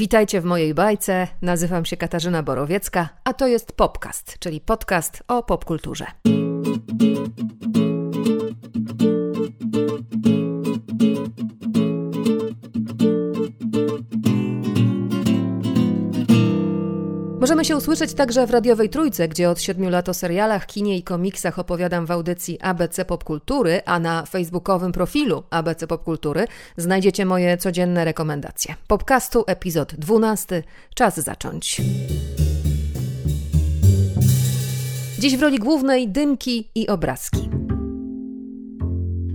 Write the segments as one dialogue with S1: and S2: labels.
S1: Witajcie w mojej bajce. Nazywam się Katarzyna Borowiecka, a to jest Popcast, czyli podcast o popkulturze. Możemy się usłyszeć także w radiowej trójce, gdzie od siedmiu lat o serialach, kinie i komiksach opowiadam w audycji ABC Popkultury, a na facebookowym profilu ABC Popkultury znajdziecie moje codzienne rekomendacje. Popcastu, epizod 12. Czas zacząć. Dziś w roli głównej dymki i obrazki.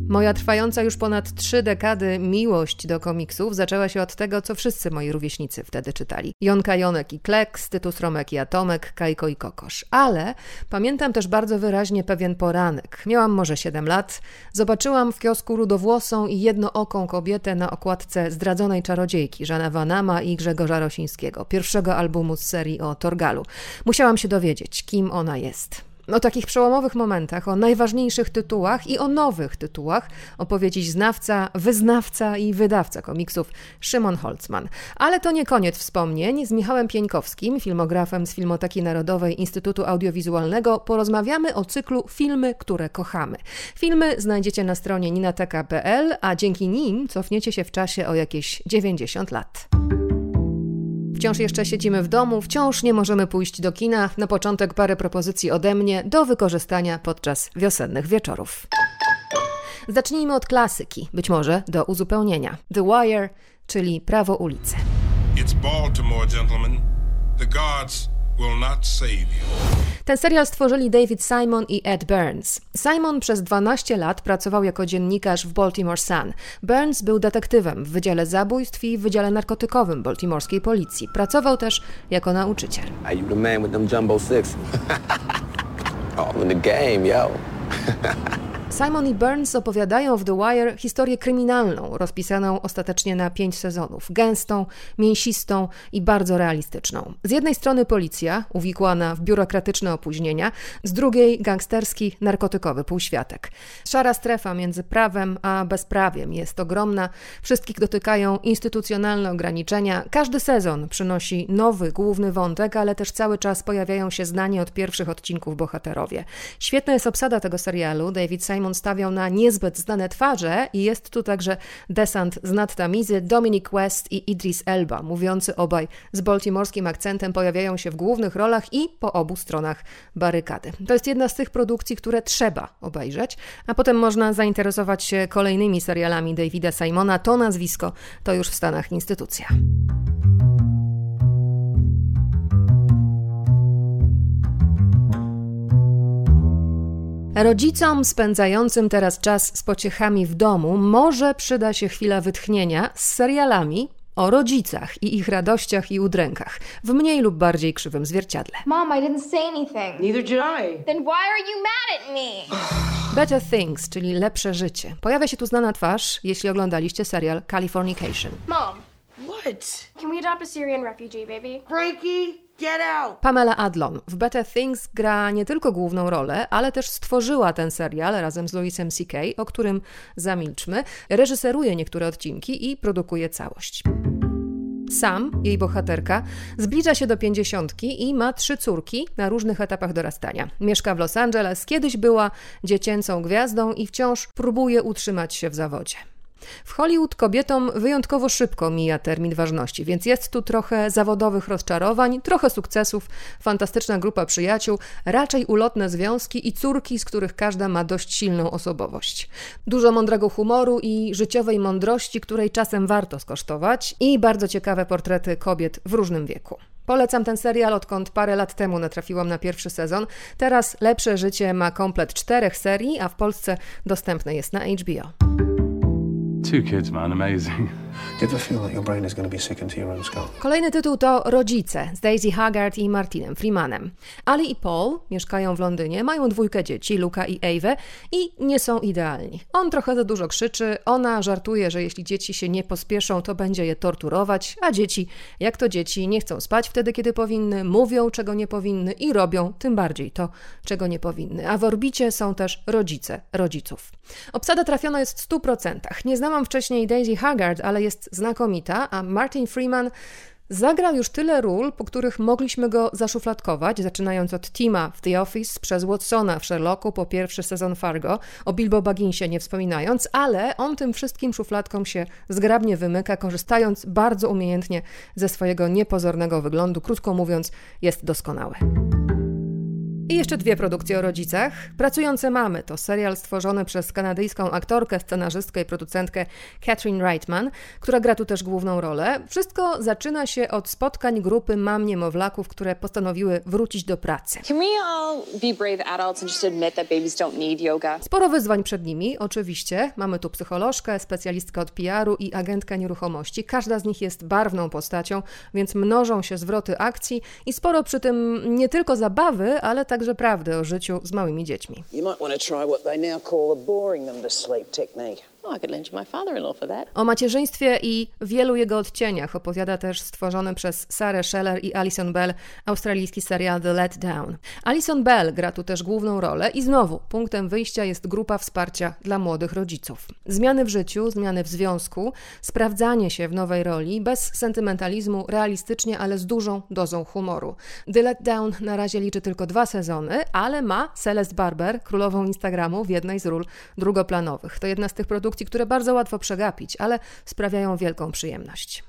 S1: Moja trwająca już ponad trzy dekady miłość do komiksów zaczęła się od tego, co wszyscy moi rówieśnicy wtedy czytali. Jonka Jonek i Kleks, Tytus Romek i Atomek, Kajko i Kokosz. Ale pamiętam też bardzo wyraźnie pewien poranek. Miałam może 7 lat. Zobaczyłam w kiosku rudowłosą i jednooką kobietę na okładce zdradzonej czarodziejki Żana Vanama i Grzegorza Rosińskiego, pierwszego albumu z serii o Torgalu. Musiałam się dowiedzieć, kim ona jest. O takich przełomowych momentach, o najważniejszych tytułach i o nowych tytułach opowiedzieć znawca, wyznawca i wydawca komiksów Szymon Holzman. Ale to nie koniec wspomnień. Z Michałem Pieńkowskim, filmografem z Filmoteki Narodowej Instytutu Audiowizualnego, porozmawiamy o cyklu Filmy, które kochamy. Filmy znajdziecie na stronie ninateka.pl, a dzięki nim cofniecie się w czasie o jakieś 90 lat. Wciąż jeszcze siedzimy w domu, wciąż nie możemy pójść do kina. Na początek parę propozycji ode mnie do wykorzystania podczas wiosennych wieczorów. Zacznijmy od klasyki, być może do uzupełnienia. The Wire, czyli Prawo ulicy. It's Baltimore, gentlemen. The guards ten serial stworzyli David Simon i Ed Burns. Simon przez 12 lat pracował jako dziennikarz w Baltimore Sun. Burns był detektywem w Wydziale Zabójstw i w Wydziale Narkotykowym baltimorskiej policji. Pracował też jako nauczyciel. Are you the man with them jumbo six? oh, in the game, yo. Simon i Burns opowiadają w The Wire historię kryminalną, rozpisaną ostatecznie na pięć sezonów. Gęstą, mięsistą i bardzo realistyczną. Z jednej strony policja, uwikłana w biurokratyczne opóźnienia, z drugiej gangsterski, narkotykowy półświatek. Szara strefa między prawem a bezprawiem jest ogromna. Wszystkich dotykają instytucjonalne ograniczenia. Każdy sezon przynosi nowy, główny wątek, ale też cały czas pojawiają się znani od pierwszych odcinków bohaterowie. Świetna jest obsada tego serialu. David Simon Simon stawiał na niezbyt znane twarze i jest tu także desant z nadtamizy Dominic West i Idris Elba, mówiący obaj z baltimorskim akcentem pojawiają się w głównych rolach i po obu stronach barykady. To jest jedna z tych produkcji, które trzeba obejrzeć, a potem można zainteresować się kolejnymi serialami Davida Simona. To nazwisko to już w Stanach instytucja. Rodzicom spędzającym teraz czas z pociechami w domu może przyda się chwila wytchnienia z serialami o rodzicach i ich radościach i udrękach w mniej lub bardziej krzywym zwierciadle. Mom, I didn't say anything. Neither did I. Then why are you mad at me? Better Things, czyli lepsze życie. Pojawia się tu znana twarz, jeśli oglądaliście serial Californication. Mom, what? Can we adopt a Syrian refugee, baby? Frankie! Pamela Adlon w Better Things gra nie tylko główną rolę, ale też stworzyła ten serial razem z Louisem C.K., o którym zamilczmy, reżyseruje niektóre odcinki i produkuje całość. Sam, jej bohaterka, zbliża się do pięćdziesiątki i ma trzy córki na różnych etapach dorastania. Mieszka w Los Angeles, kiedyś była dziecięcą gwiazdą i wciąż próbuje utrzymać się w zawodzie. W Hollywood kobietom wyjątkowo szybko mija termin ważności, więc jest tu trochę zawodowych rozczarowań, trochę sukcesów, fantastyczna grupa przyjaciół, raczej ulotne związki i córki, z których każda ma dość silną osobowość. Dużo mądrego humoru i życiowej mądrości, której czasem warto skosztować, i bardzo ciekawe portrety kobiet w różnym wieku. Polecam ten serial, odkąd parę lat temu natrafiłam na pierwszy sezon. Teraz Lepsze Życie ma komplet czterech serii, a w Polsce dostępne jest na HBO. Two kids, man, amazing. Kolejny tytuł to Rodzice z Daisy Haggard i Martinem Freemanem. Ali i Paul mieszkają w Londynie, mają dwójkę dzieci, Luka i Ewę i nie są idealni. On trochę za dużo krzyczy, ona żartuje, że jeśli dzieci się nie pospieszą, to będzie je torturować, a dzieci, jak to dzieci, nie chcą spać wtedy, kiedy powinny, mówią, czego nie powinny i robią tym bardziej to, czego nie powinny. A w orbicie są też rodzice rodziców. Obsada trafiona jest w 100%. Nie znałam wcześniej Daisy Haggard, ale jest znakomita, a Martin Freeman Zagrał już tyle ról, po których mogliśmy go zaszufladkować, zaczynając od Tima w The Office, przez Watsona w Sherlocku, po pierwszy sezon Fargo, o Bilbo Bagginsie nie wspominając, ale on tym wszystkim szufladkom się zgrabnie wymyka, korzystając bardzo umiejętnie ze swojego niepozornego wyglądu. Krótko mówiąc, jest doskonały. I jeszcze dwie produkcje o rodzicach. Pracujące mamy to serial stworzony przez kanadyjską aktorkę, scenarzystkę i producentkę Catherine Reitman, która gra tu też główną rolę. Wszystko zaczyna się od spotkań grupy mam niemowlaków, które postanowiły wrócić do pracy. Sporo wyzwań przed nimi, oczywiście. Mamy tu psycholożkę, specjalistkę od PR-u i agentkę nieruchomości. Każda z nich jest barwną postacią, więc mnożą się zwroty akcji i sporo przy tym nie tylko zabawy, ale także prawdy o życiu z małymi dziećmi. You might want to try what they now call a boring them to sleep technique. O macierzyństwie i wielu jego odcieniach opowiada też stworzony przez Sarah Scheller i Alison Bell australijski serial The Let Down. Alison Bell gra tu też główną rolę i znowu punktem wyjścia jest grupa wsparcia dla młodych rodziców. Zmiany w życiu, zmiany w związku, sprawdzanie się w nowej roli, bez sentymentalizmu, realistycznie, ale z dużą dozą humoru. The Let Down na razie liczy tylko dwa sezony, ale ma Celeste Barber, królową Instagramu, w jednej z ról drugoplanowych. To jedna z tych produkcji, które bardzo łatwo przegapić, ale sprawiają wielką przyjemność.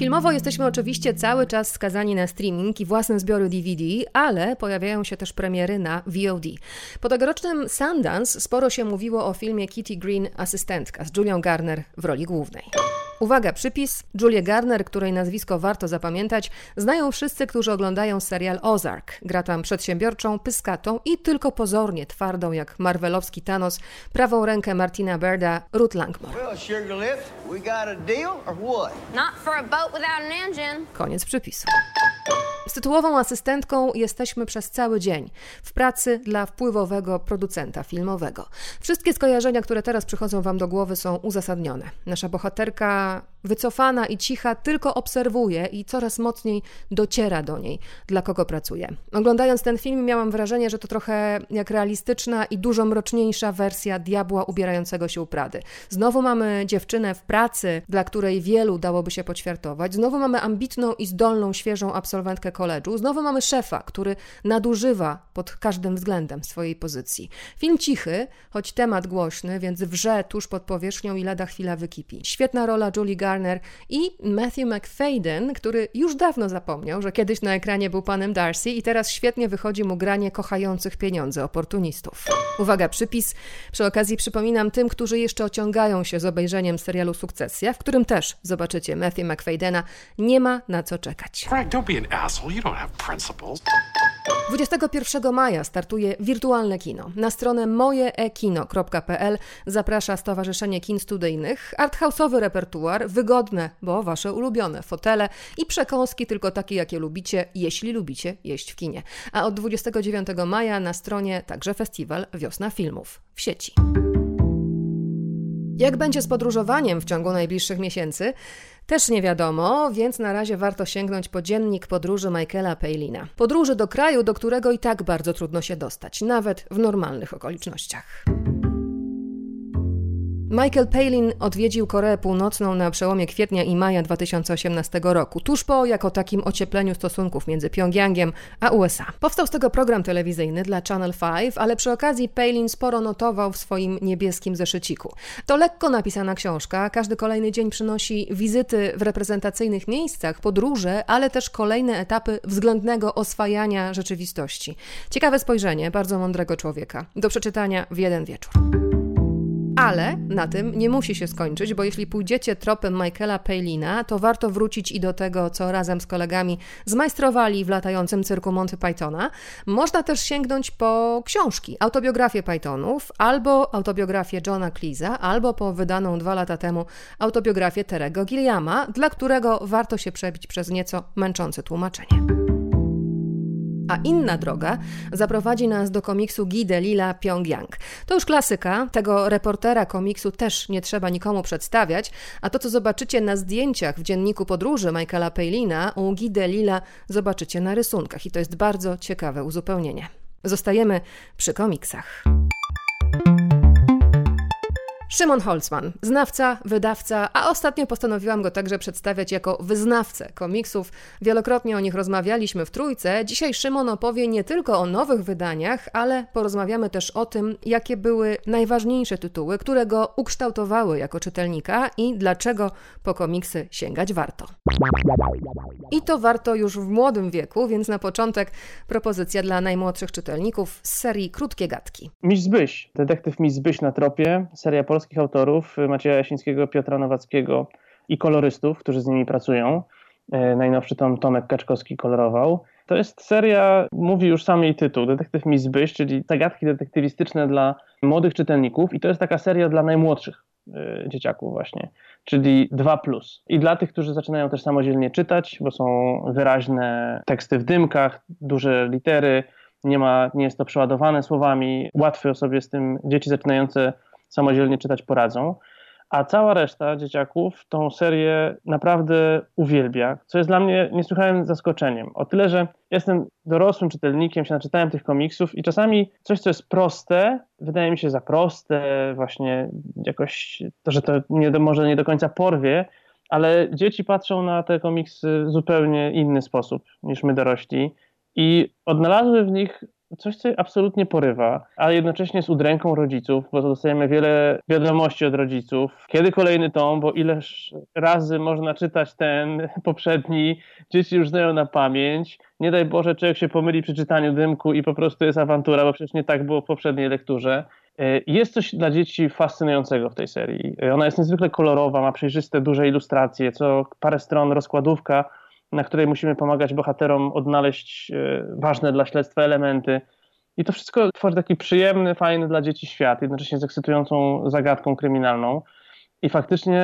S1: Filmowo jesteśmy oczywiście cały czas skazani na streaming i własne zbiory DVD, ale pojawiają się też premiery na VOD. Po tegorocznym Sundance sporo się mówiło o filmie Kitty Green Asystentka z Julią Garner w roli głównej. Uwaga, przypis. Julia Garner, której nazwisko warto zapamiętać, znają wszyscy, którzy oglądają serial Ozark. Gra tam przedsiębiorczą, pyskatą i tylko pozornie twardą jak marvelowski Thanos, prawą rękę Martina Berda, Ruth Langmore. Koniec przypisu. Z tytułową asystentką jesteśmy przez cały dzień w pracy dla wpływowego producenta filmowego. Wszystkie skojarzenia, które teraz przychodzą Wam do głowy, są uzasadnione. Nasza bohaterka wycofana i cicha tylko obserwuje i coraz mocniej dociera do niej, dla kogo pracuje. Oglądając ten film, miałam wrażenie, że to trochę jak realistyczna i dużo mroczniejsza wersja diabła ubierającego się u Prady. Znowu mamy dziewczynę w pracy, dla której wielu dałoby się poćwiartować. Znowu mamy ambitną i zdolną, świeżą absolwentkę koledżu. Znowu mamy szefa, który nadużywa pod każdym względem swojej pozycji. Film cichy, choć temat głośny, więc wrze tuż pod powierzchnią i lada chwila wykipi. Świetna rola Julie I Matthew McFadden, który już dawno zapomniał, że kiedyś na ekranie był panem Darcy i teraz świetnie wychodzi mu granie kochających pieniądze oportunistów. Uwaga, przypis. Przy okazji przypominam tym, którzy jeszcze ociągają się z obejrzeniem serialu Sukcesja, w którym też zobaczycie Matthew McFaddena, nie ma na co czekać. Frank, don't be an asshole. You don't have principles. 21 maja startuje wirtualne kino. Na stronę mojeekino.pl zaprasza Stowarzyszenie Kin Studyjnych, arthouse'owy repertuar, wygodne, bo wasze ulubione fotele i przekąski tylko takie, jakie lubicie, jeśli lubicie jeść w kinie. A od 29 maja na stronie także festiwal Wiosna Filmów w sieci. Jak będzie z podróżowaniem w ciągu najbliższych miesięcy? Też nie wiadomo, więc na razie warto sięgnąć po dziennik podróży Michaela Palina. Podróży do kraju, do którego i tak bardzo trudno się dostać, nawet w normalnych okolicznościach. Michael Palin odwiedził Koreę Północną na przełomie kwietnia i maja 2018 roku, tuż po jako takim ociepleniu stosunków między Pjongjangiem a USA. Powstał z tego program telewizyjny dla Channel 5, ale przy okazji Palin sporo notował w swoim niebieskim zeszyciku. To lekko napisana książka, każdy kolejny dzień przynosi wizyty w reprezentacyjnych miejscach, podróże, ale też kolejne etapy względnego oswajania rzeczywistości. Ciekawe spojrzenie bardzo mądrego człowieka. Do przeczytania w jeden wieczór. Ale na tym nie musi się skończyć, bo jeśli pójdziecie tropem Michaela Palina, to warto wrócić i do tego, co razem z kolegami zmajstrowali w latającym cyrku Monty Pythona. Można też sięgnąć po książki, autobiografię Pythonów, albo autobiografię Johna Cleesa, albo po wydaną dwa lata temu autobiografię Terego Gilliama, dla którego warto się przebić przez nieco męczące tłumaczenie. A inna droga zaprowadzi nas do komiksu Guy Lila Pyongyang. To już klasyka, tego reportera komiksu też nie trzeba nikomu przedstawiać, a to co zobaczycie na zdjęciach w dzienniku podróży Michaela Palina u Guy Lila zobaczycie na rysunkach i to jest bardzo ciekawe uzupełnienie. Zostajemy przy komiksach. Szymon Holzman, znawca, wydawca, a ostatnio postanowiłam go także przedstawiać jako wyznawcę komiksów. Wielokrotnie o nich rozmawialiśmy w trójce. Dzisiaj Szymon opowie nie tylko o nowych wydaniach, ale porozmawiamy też o tym, jakie były najważniejsze tytuły, które go ukształtowały jako czytelnika i dlaczego po komiksy sięgać warto. I to warto już w młodym wieku, więc na początek propozycja dla najmłodszych czytelników z serii Krótkie Gadki.
S2: Miś Zbyś, detektyw Miś Zbyś na tropie, seria polska polskich autorów, y, Macieja Jasińskiego, Piotra Nowackiego i kolorystów, którzy z nimi pracują. Y, najnowszy tom Tomek Kaczkowski kolorował. To jest seria, mówi już sam jej tytuł, Detektyw Miss Byś, czyli zagadki detektywistyczne dla młodych czytelników i to jest taka seria dla najmłodszych y, dzieciaków właśnie, czyli 2+. Plus. I dla tych, którzy zaczynają też samodzielnie czytać, bo są wyraźne teksty w dymkach, duże litery, nie, ma, nie jest to przeładowane słowami, łatwe sobie z tym dzieci zaczynające samodzielnie czytać poradzą. A cała reszta dzieciaków tą serię naprawdę uwielbia, co jest dla mnie niesłychanym zaskoczeniem. O tyle, że jestem dorosłym czytelnikiem, się naczytałem tych komiksów i czasami coś, co jest proste, wydaje mi się za proste, właśnie jakoś to, że to nie do, może nie do końca porwie, ale dzieci patrzą na te komiksy w zupełnie inny sposób niż my dorośli i odnalazły w nich coś, co absolutnie porywa, ale jednocześnie z udręką rodziców, bo dostajemy wiele wiadomości od rodziców. Kiedy kolejny tom, bo ileż razy można czytać ten poprzedni, dzieci już znają na pamięć. Nie daj Boże, człowiek się pomyli przy czytaniu dymku i po prostu jest awantura, bo przecież nie tak było w poprzedniej lekturze. E, jest coś dla dzieci fascynującego w tej serii. E, ona jest niezwykle kolorowa, ma przejrzyste, duże ilustracje, co parę stron rozkładówka na której musimy pomagać bohaterom odnaleźć e, ważne dla śledztwa elementy. I to wszystko tworzy taki przyjemny, fajny dla dzieci świat, jednocześnie z ekscytującą zagadką kryminalną. I faktycznie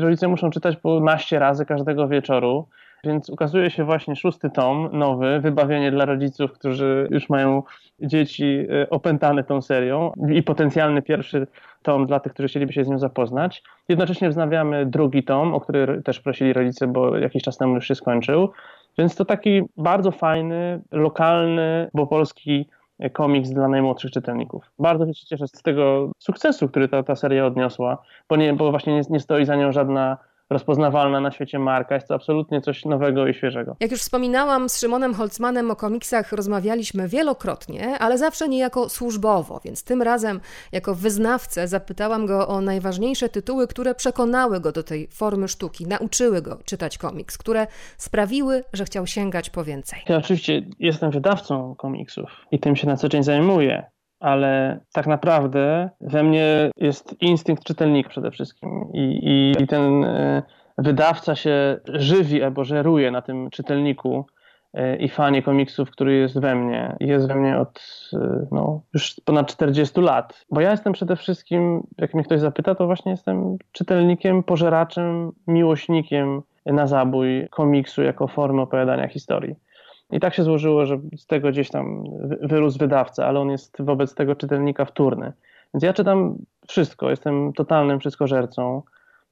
S2: rodzice muszą czytać po naście razy każdego wieczoru. Więc ukazuje się właśnie szósty tom, nowy, wybawienie dla rodziców, którzy już mają dzieci e, opętane tą serią i potencjalny pierwszy tom dla tych, którzy chcieliby się z nią zapoznać. Jednocześnie wznawiamy drugi tom, o który też prosili rodzice, bo jakiś czas temu już się skończył. Więc to taki bardzo fajny, lokalny, bo polski komiks dla najmłodszych czytelników. Bardzo się cieszę z tego sukcesu, który ta, ta seria odniosła, bo, nie, bo właśnie nie, nie stoi za nią żadna rozpoznawalna na świecie marka. Jest to absolutnie coś nowego i świeżego.
S1: Jak już wspominałam, z Szymonem Holzmanem o komiksach rozmawialiśmy wielokrotnie, ale zawsze niejako służbowo, więc tym razem jako wyznawcę zapytałam go o najważniejsze tytuły, które przekonały go do tej formy sztuki, nauczyły go czytać komiks, które sprawiły, że chciał sięgać po więcej.
S2: Ja oczywiście jestem wydawcą komiksów i tym się na co dzień zajmuję ale tak naprawdę we mnie jest instynkt czytelnika przede wszystkim i, i, i ten e, wydawca się żywi albo żeruje na tym czytelniku e, i fanie komiksów, który jest we mnie. Jest we mnie od e, no, już ponad 40 lat. Bo ja jestem przede wszystkim, jak mnie ktoś zapyta, to właśnie jestem czytelnikiem, pożeraczem, miłośnikiem na zabój komiksu jako formy opowiadania historii. I tak się złożyło, że z tego gdzieś tam wyrósł wydawca, ale on jest wobec tego czytelnika wtórny. Więc ja czytam wszystko, jestem totalnym wszystkożercą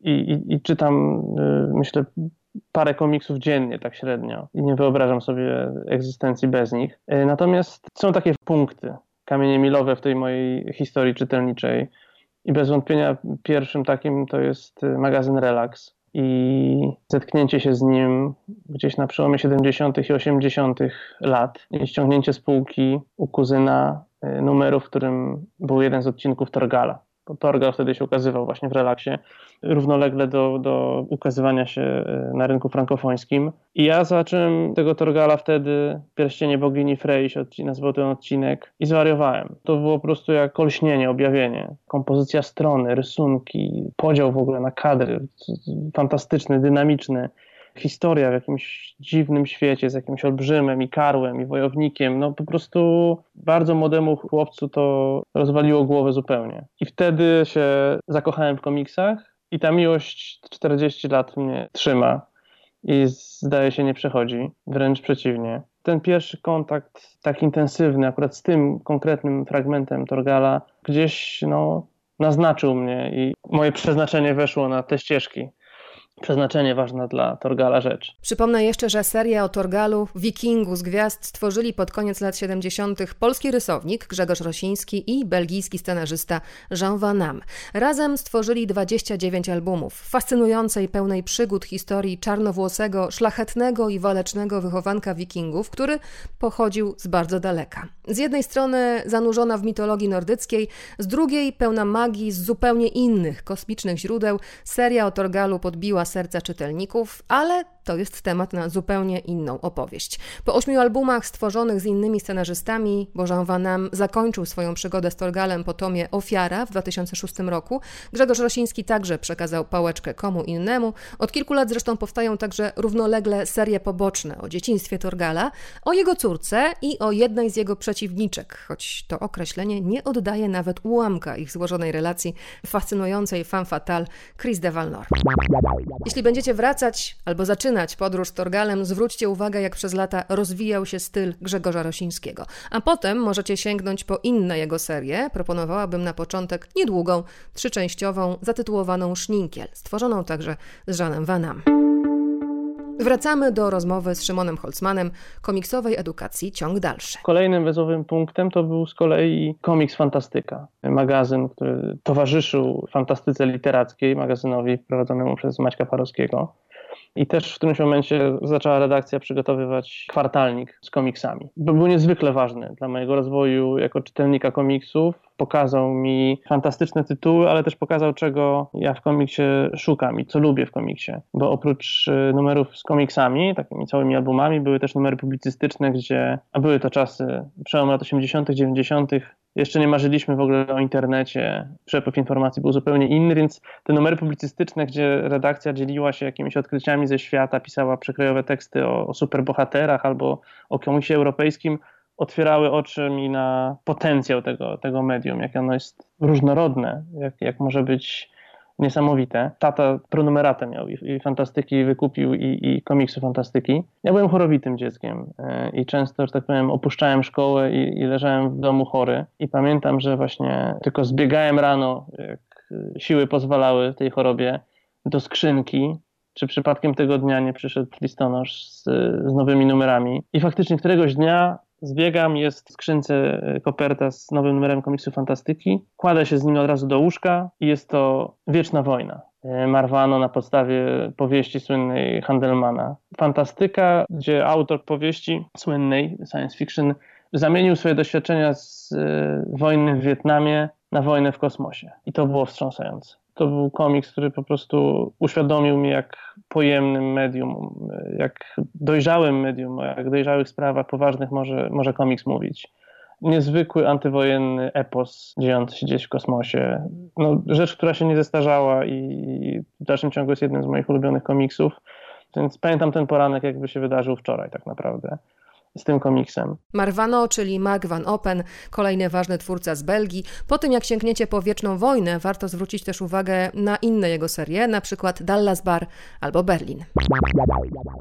S2: i, i, i czytam, y, myślę, parę komiksów dziennie, tak średnio. I nie wyobrażam sobie egzystencji bez nich. Y, natomiast są takie punkty, kamienie milowe w tej mojej historii czytelniczej. I bez wątpienia pierwszym takim to jest y, magazyn Relax, i zetknięcie się z nim gdzieś na przełomie 70. i 80. lat i ściągnięcie spółki u kuzyna y, numeru, w którym był jeden z odcinków Torgala. Bo Torgal wtedy się ukazywał właśnie w relaksie, równolegle do, do ukazywania się y, na rynku frankofońskim. I ja zobaczyłem tego Torgala wtedy, Pierścienie Bogini Freyś, nazwał ten odcinek i zwariowałem. To było po prostu jak olśnienie, objawienie. Kompozycja strony, rysunki, podział w ogóle na kadry, fantastyczny, dynamiczny historia w jakimś dziwnym świecie z jakimś olbrzymem i karłem i wojownikiem. No po prostu bardzo młodemu chłopcu to rozwaliło głowę zupełnie. I wtedy się zakochałem w komiksach i ta miłość 40 lat mnie trzyma i zdaje się nie przechodzi, wręcz przeciwnie. Ten pierwszy kontakt tak intensywny akurat z tym konkretnym fragmentem Torgala gdzieś no, naznaczył mnie i moje przeznaczenie weszło na te ścieżki przeznaczenie ważna dla Torgala rzecz.
S1: Przypomnę jeszcze, że serię o Torgalu, wikingu z gwiazd stworzyli pod koniec lat 70. polski rysownik Grzegorz Rosiński i belgijski scenarzysta Jean Van Am. Razem stworzyli 29 albumów, fascynującej, pełnej przygód historii czarnowłosego, szlachetnego i walecznego wychowanka wikingów, który pochodził z bardzo daleka. Z jednej strony zanurzona w mitologii nordyckiej, z drugiej pełna magii z zupełnie innych kosmicznych źródeł, seria o Torgalu podbiła serca czytelników, ale to jest temat na zupełnie inną opowieść. Po ośmiu albumach stworzonych z innymi scenarzystami, bo Jean Van zakończył swoją przygodę z Torgalem po tomie Ofiara w 2006 roku, Grzegorz Rosiński także przekazał pałeczkę komu innemu. Od kilku lat zresztą powstają także równolegle serie poboczne o dzieciństwie Torgala, o jego córce i o jednej z jego przeciwniczek, choć to określenie nie oddaje nawet ułamka ich złożonej relacji fascynującej femme fatale Chris de Valnor. Jeśli będziecie wracać albo zaczynać podróż Torgalem, zwróćcie uwagę, jak przez lata rozwijał się styl Grzegorza Rosińskiego. A potem możecie sięgnąć po inne jego serie. Proponowałabym na początek niedługą, trzyczęściową, zatytułowaną Szninkiel, stworzoną także z Żanem Vanam. Wracamy do rozmowy z Szymonem Holzmanem, komiksowej edukacji ciąg dalszy.
S2: Kolejnym wezowym punktem to był z kolei komiks Fantastyka, magazyn, który towarzyszył fantastyce literackiej, magazynowi prowadzonemu przez Maćka Parowskiego. I też w którymś momencie zaczęła redakcja przygotowywać kwartalnik z komiksami. Był niezwykle ważny dla mojego rozwoju jako czytelnika komiksów. Pokazał mi fantastyczne tytuły, ale też pokazał, czego ja w komiksie szukam i co lubię w komiksie. Bo oprócz y, numerów z komiksami, takimi całymi albumami, były też numery publicystyczne, gdzie, a były to czasy przełom lat 80., 90., jeszcze nie marzyliśmy w ogóle o internecie, przepływ informacji był zupełnie inny, więc te numery publicystyczne, gdzie redakcja dzieliła się jakimiś odkryciami ze świata, pisała przekrojowe teksty o, o superbohaterach albo o komiksie europejskim, otwierały oczy mi na potencjał tego, tego medium, jak ono jest różnorodne, jak, jak może być niesamowite. Tata pronumeratę miał i, i fantastyki wykupił i, i komiksy fantastyki. Ja byłem chorowitym dzieckiem e, i często, że tak powiem, opuszczałem szkołę i, i leżałem w domu chory. I pamiętam, że właśnie tylko zbiegałem rano, jak siły pozwalały tej chorobie, do skrzynki czy przypadkiem tego dnia nie przyszedł listonosz z, z, nowymi numerami. I faktycznie któregoś dnia Zbiegam, jest w skrzynce e, koperta z nowym numerem komiksu Fantastyki. Kładę się z nim od razu do łóżka i jest to Wieczna Wojna. E, Marwano na podstawie powieści słynnej Handelmana. Fantastyka, gdzie autor powieści słynnej science fiction zamienił swoje doświadczenia z e, wojny w Wietnamie na wojnę w kosmosie. I to było wstrząsające to był komiks, który po prostu uświadomił mi, jak pojemnym medium, jak dojrzałym medium, jak dojrzałych sprawach poważnych może, może komiks mówić. Niezwykły antywojenny epos dziejący się gdzieś w kosmosie. No, rzecz, która się nie zestarzała i w dalszym ciągu jest jednym z moich ulubionych komiksów. Więc pamiętam ten poranek, jakby się wydarzył wczoraj tak naprawdę z tym komiksem.
S1: Marvano, czyli Mark Van Open, kolejny ważny twórca z Belgii. Po tym jak sięgniecie po Wieczną Wojnę, warto zwrócić też uwagę na inne jego serie, na przykład Dallas Bar albo Berlin.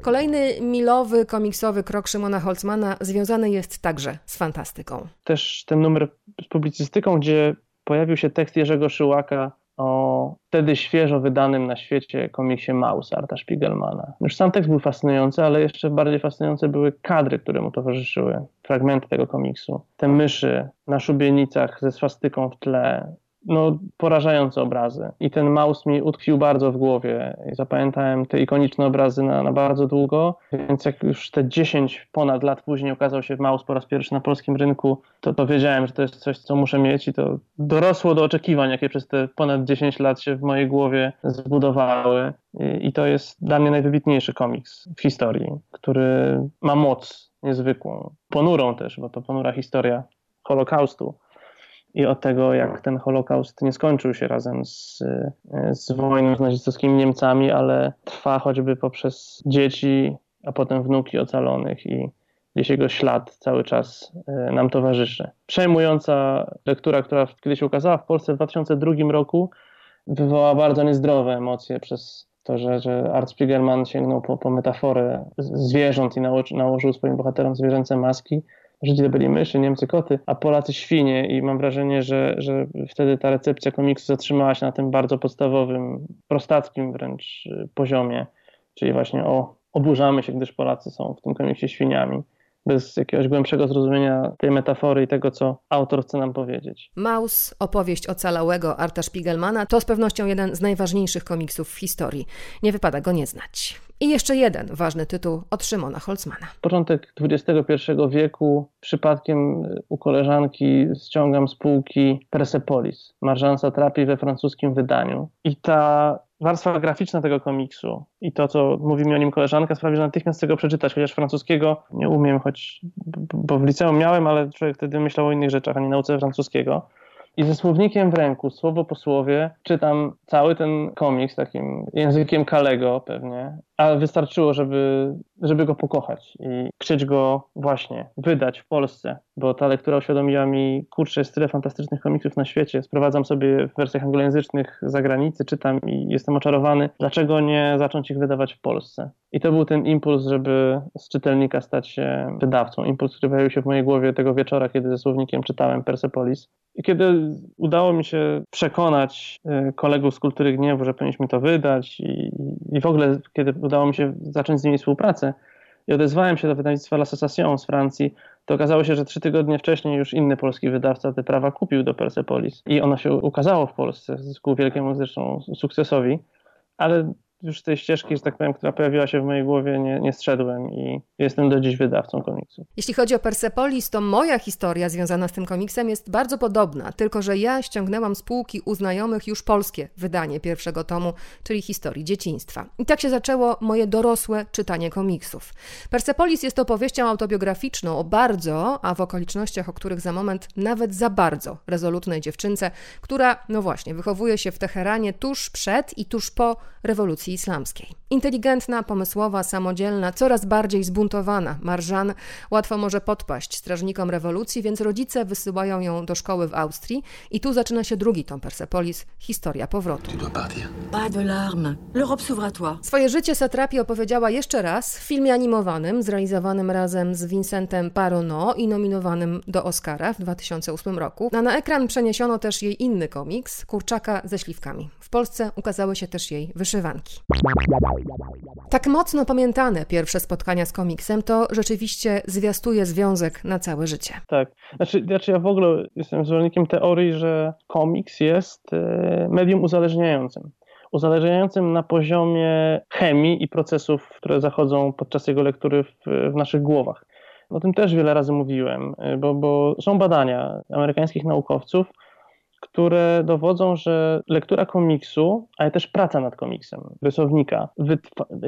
S1: Kolejny milowy, komiksowy krok Szymona Holzmana związany jest także z fantastyką.
S2: Też ten numer z publicystyką, gdzie pojawił się tekst Jerzego Szyłaka o wtedy świeżo wydanym na świecie komiksie Maus Arta Spiegelmana. Już sam tekst był fascynujący, ale jeszcze bardziej fascynujące były kadry, które mu towarzyszyły, fragmenty tego komiksu. Te myszy na szubienicach ze swastyką w tle, no, porażające obrazy. I ten Maus mi utkwił bardzo w głowie. I zapamiętałem te ikoniczne obrazy na, na bardzo długo, więc jak już te 10 ponad lat później okazał się Maus po raz pierwszy na polskim rynku, to, to wiedziałem, że to jest coś, co muszę mieć i to dorosło do oczekiwań, jakie przez te ponad 10 lat się w mojej głowie zbudowały. I, i to jest dla mnie najwybitniejszy komiks w historii, który ma moc niezwykłą, ponurą też, bo to ponura historia Holokaustu i od tego, jak ten Holokaust nie skończył się razem z, z wojną z nazistowskimi Niemcami, ale trwa choćby poprzez dzieci, a potem wnuki ocalonych i gdzieś jego ślad cały czas e, nam towarzyszy. Przejmująca lektura, która kiedyś się ukazała w Polsce w 2002 roku, wywołała bardzo niezdrowe emocje przez to, że, że Art Spiegelman sięgnął po, po metaforę zwierząt i nałożył swoim bohaterom zwierzęce maski Żydzi to byli myszy, Niemcy koty, a Polacy świnie i mam wrażenie, że, że wtedy ta recepcja komiksu zatrzymała się na tym bardzo podstawowym, prostackim wręcz y, poziomie, czyli właśnie o oburzamy się, gdyż Polacy są w tym komiksie świniami bez jakiegoś głębszego zrozumienia tej metafory i tego, co autor chce nam powiedzieć.
S1: Maus, opowieść ocalałego Arta Spiegelmana, to z pewnością jeden z najważniejszych komiksów w historii. Nie wypada go nie znać. I jeszcze jeden ważny tytuł od Szymona Holzmana.
S2: Początek XXI wieku, przypadkiem u koleżanki ściągam z półki Persepolis, Marżansa Trapi we francuskim wydaniu. I ta warstwa graficzna tego komiksu i to, co mówi mi o nim koleżanka, sprawi, że natychmiast chcę go przeczytać, chociaż francuskiego nie umiem, choć, bo w liceum miałem, ale człowiek wtedy myślał o innych rzeczach, a nie nauce francuskiego. I ze słownikiem w ręku, słowo po słowie, czytam cały ten komiks takim językiem Kalego pewnie, ale wystarczyło, żeby, żeby go pokochać i chcieć go właśnie wydać w Polsce, bo ta lektura uświadomiła mi, kurczę, jest tyle fantastycznych komiksów na świecie, sprowadzam sobie w wersjach anglojęzycznych za granicę, czytam i jestem oczarowany, dlaczego nie zacząć ich wydawać w Polsce? I to był ten impuls, żeby z czytelnika stać się wydawcą, impuls, który pojawił się w mojej głowie tego wieczora, kiedy ze słownikiem czytałem Persepolis. I kiedy udało mi się przekonać y, kolegów z Kultury Gniewu, że powinniśmy to wydać i, i w ogóle kiedy udało mi się zacząć z nimi współpracę i odezwałem się do wydawnictwa L'Association z Francji, to okazało się, że trzy tygodnie wcześniej już inny polski wydawca te prawa kupił do Persepolis. I ono się ukazało w Polsce ku wielkiemu zresztą sukcesowi, ale już tej ścieżki, że tak powiem, która pojawiła się w mojej głowie, nie, nie zszedłem i jestem do dziś wydawcą komiksu.
S1: Jeśli chodzi o Persepolis, to moja historia związana z tym komiksem jest bardzo podobna, tylko że ja ściągnęłam z półki u znajomych już polskie wydanie pierwszego tomu, czyli historii dzieciństwa. I tak się zaczęło moje dorosłe czytanie komiksów. Persepolis jest opowieścią autobiograficzną o bardzo, a w okolicznościach, o których za moment nawet za bardzo rezolutnej dziewczynce, która, no właśnie, wychowuje się w Teheranie tuż przed i tuż po rewolucji islamskiej. Inteligentna, pomysłowa, samodzielna, coraz bardziej zbuntowana, Marżan łatwo może podpaść strażnikom rewolucji, więc rodzice wysyłają ją do szkoły w Austrii i tu zaczyna się drugi tom Persepolis, historia powrotu. Swoje życie Satrapi opowiedziała jeszcze raz w filmie animowanym, zrealizowanym razem z Vincentem Parono i nominowanym do Oscara w 2008 roku. A na ekran przeniesiono też jej inny komiks, Kurczaka ze śliwkami. W Polsce ukazały się też jej wyszywanki. Tak mocno pamiętane pierwsze spotkania z komiksem to rzeczywiście zwiastuje związek na całe życie.
S2: Tak. Znaczy, znaczy ja w ogóle jestem zwolennikiem teorii, że komiks jest e, medium uzależniającym. Uzależniającym na poziomie chemii i procesów, które zachodzą podczas jego lektury w, w naszych głowach. O tym też wiele razy mówiłem, e, bo, bo są badania amerykańskich naukowców, które dowodzą, że lektura komiksu, ale też praca nad komiksem, rysownika,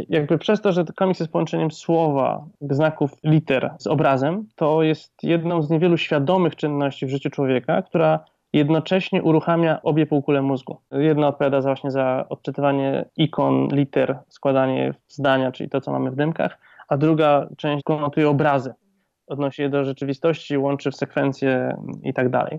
S2: jakby przez to, że komiks jest połączeniem słowa, znaków, liter z obrazem, to jest jedną z niewielu świadomych czynności w życiu człowieka, która jednocześnie uruchamia obie półkule mózgu. Jedna odpowiada właśnie za odczytywanie ikon, liter, składanie zdania, czyli to, co mamy w dymkach, a druga część konotuje obrazy, odnosi je do rzeczywistości, łączy w sekwencje i tak dalej.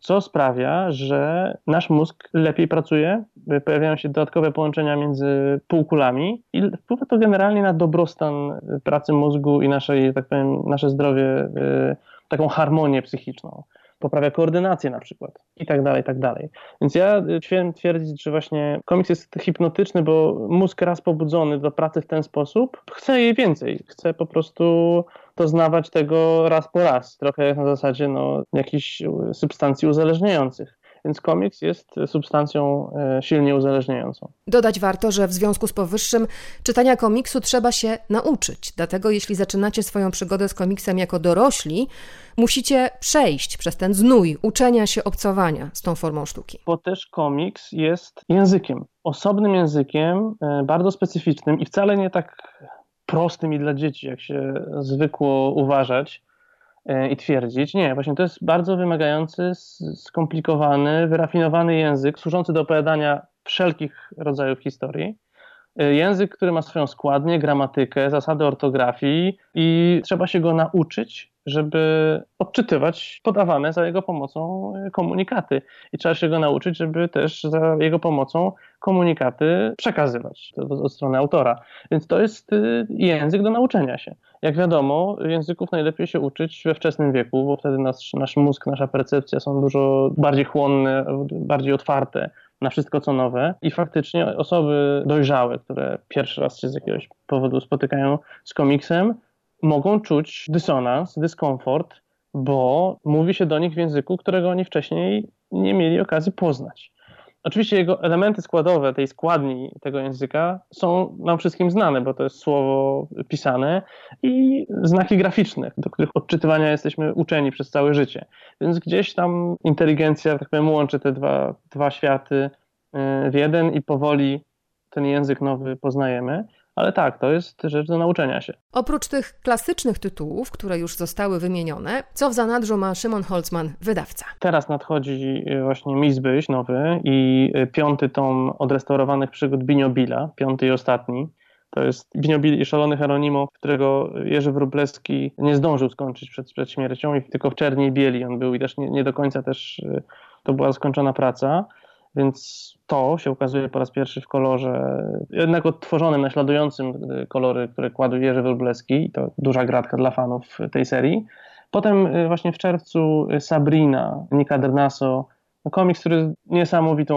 S2: Co sprawia, że nasz mózg lepiej pracuje, pojawiają się dodatkowe połączenia między półkulami i wpływa to generalnie na dobrostan pracy mózgu i nasze, tak powiem, nasze zdrowie, y, taką harmonię psychiczną. Poprawia koordynację na przykład i tak dalej, i tak dalej. Więc ja śmiem twierdzić, że właśnie komiks jest hipnotyczny, bo mózg raz pobudzony do pracy w ten sposób chce jej więcej, chce po prostu doznawać tego raz po raz, trochę na zasadzie no, jakichś substancji uzależniających więc komiks jest substancją e, silnie uzależniającą.
S1: Dodać warto, że w związku z powyższym czytania komiksu trzeba się nauczyć. Dlatego jeśli zaczynacie swoją przygodę z komiksem jako dorośli, musicie przejść przez ten znój uczenia się obcowania z tą formą sztuki.
S2: Bo też komiks jest językiem, osobnym językiem, e, bardzo specyficznym i wcale nie tak prostym i dla dzieci, jak się zwykło uważać i twierdzić. Nie, właśnie to jest bardzo wymagający, skomplikowany, wyrafinowany język, służący do opowiadania wszelkich rodzajów historii. E, język, który ma swoją składnię, gramatykę, zasady ortografii i trzeba się go nauczyć, żeby odczytywać podawane za jego pomocą e, komunikaty. I trzeba się go nauczyć, żeby też za jego pomocą komunikaty przekazywać od strony autora. Więc to jest y, język do nauczenia się. Jak wiadomo, języków najlepiej się uczyć we wczesnym wieku, bo wtedy nasz, nasz mózg, nasza percepcja są dużo bardziej chłonne, bardziej otwarte na wszystko co nowe i faktycznie osoby dojrzałe, które pierwszy raz się z jakiegoś powodu spotykają z komiksem, mogą czuć dysonans, dyskomfort, bo mówi się do nich w języku, którego oni wcześniej nie mieli okazji poznać. Oczywiście jego elementy składowe, tej składni tego języka są nam wszystkim znane, bo to jest słowo pisane i znaki graficzne, do których odczytywania jesteśmy uczeni przez całe życie. Więc gdzieś tam inteligencja, tak powiem, łączy te dwa, dwa światy y, w jeden i powoli ten język nowy poznajemy. Ale tak, to jest rzecz do nauczenia się.
S1: Oprócz tych klasycznych tytułów, które już zostały wymienione, co w zanadrzu ma Szymon Holzman, wydawca?
S2: Teraz nadchodzi e, właśnie Mizbyś nowy i e, piąty tom odrestaurowanych przygód Biniobila, piąty i ostatni. To jest Biniobil i Szalony Heronimo, którego Jerzy Wróblewski nie zdążył skończyć przed, przed śmiercią i tylko w czerni i bieli on był i też nie, nie do końca też e, to była skończona praca. Więc to się ukazuje po raz pierwszy w kolorze jednak odtworzonym, naśladującym y, kolory, które kładł Jerzy Wróblewski. I to duża gratka dla fanów tej serii. Potem y, właśnie w czerwcu y, Sabrina, Nika Dernaso, no komiks, który jest niesamowitą